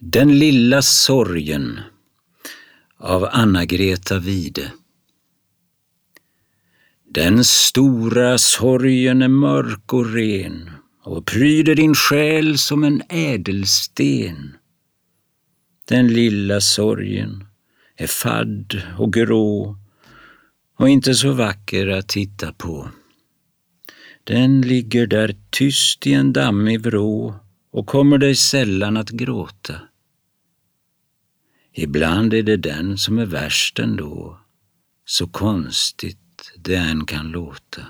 Den lilla sorgen av Anna-Greta Wide Den stora sorgen är mörk och ren och pryder din själ som en ädelsten. Den lilla sorgen är fadd och grå och inte så vacker att titta på. Den ligger där tyst i en dammig vrå och kommer dig sällan att gråta. Ibland är det den som är värst ändå, så konstigt det än kan låta.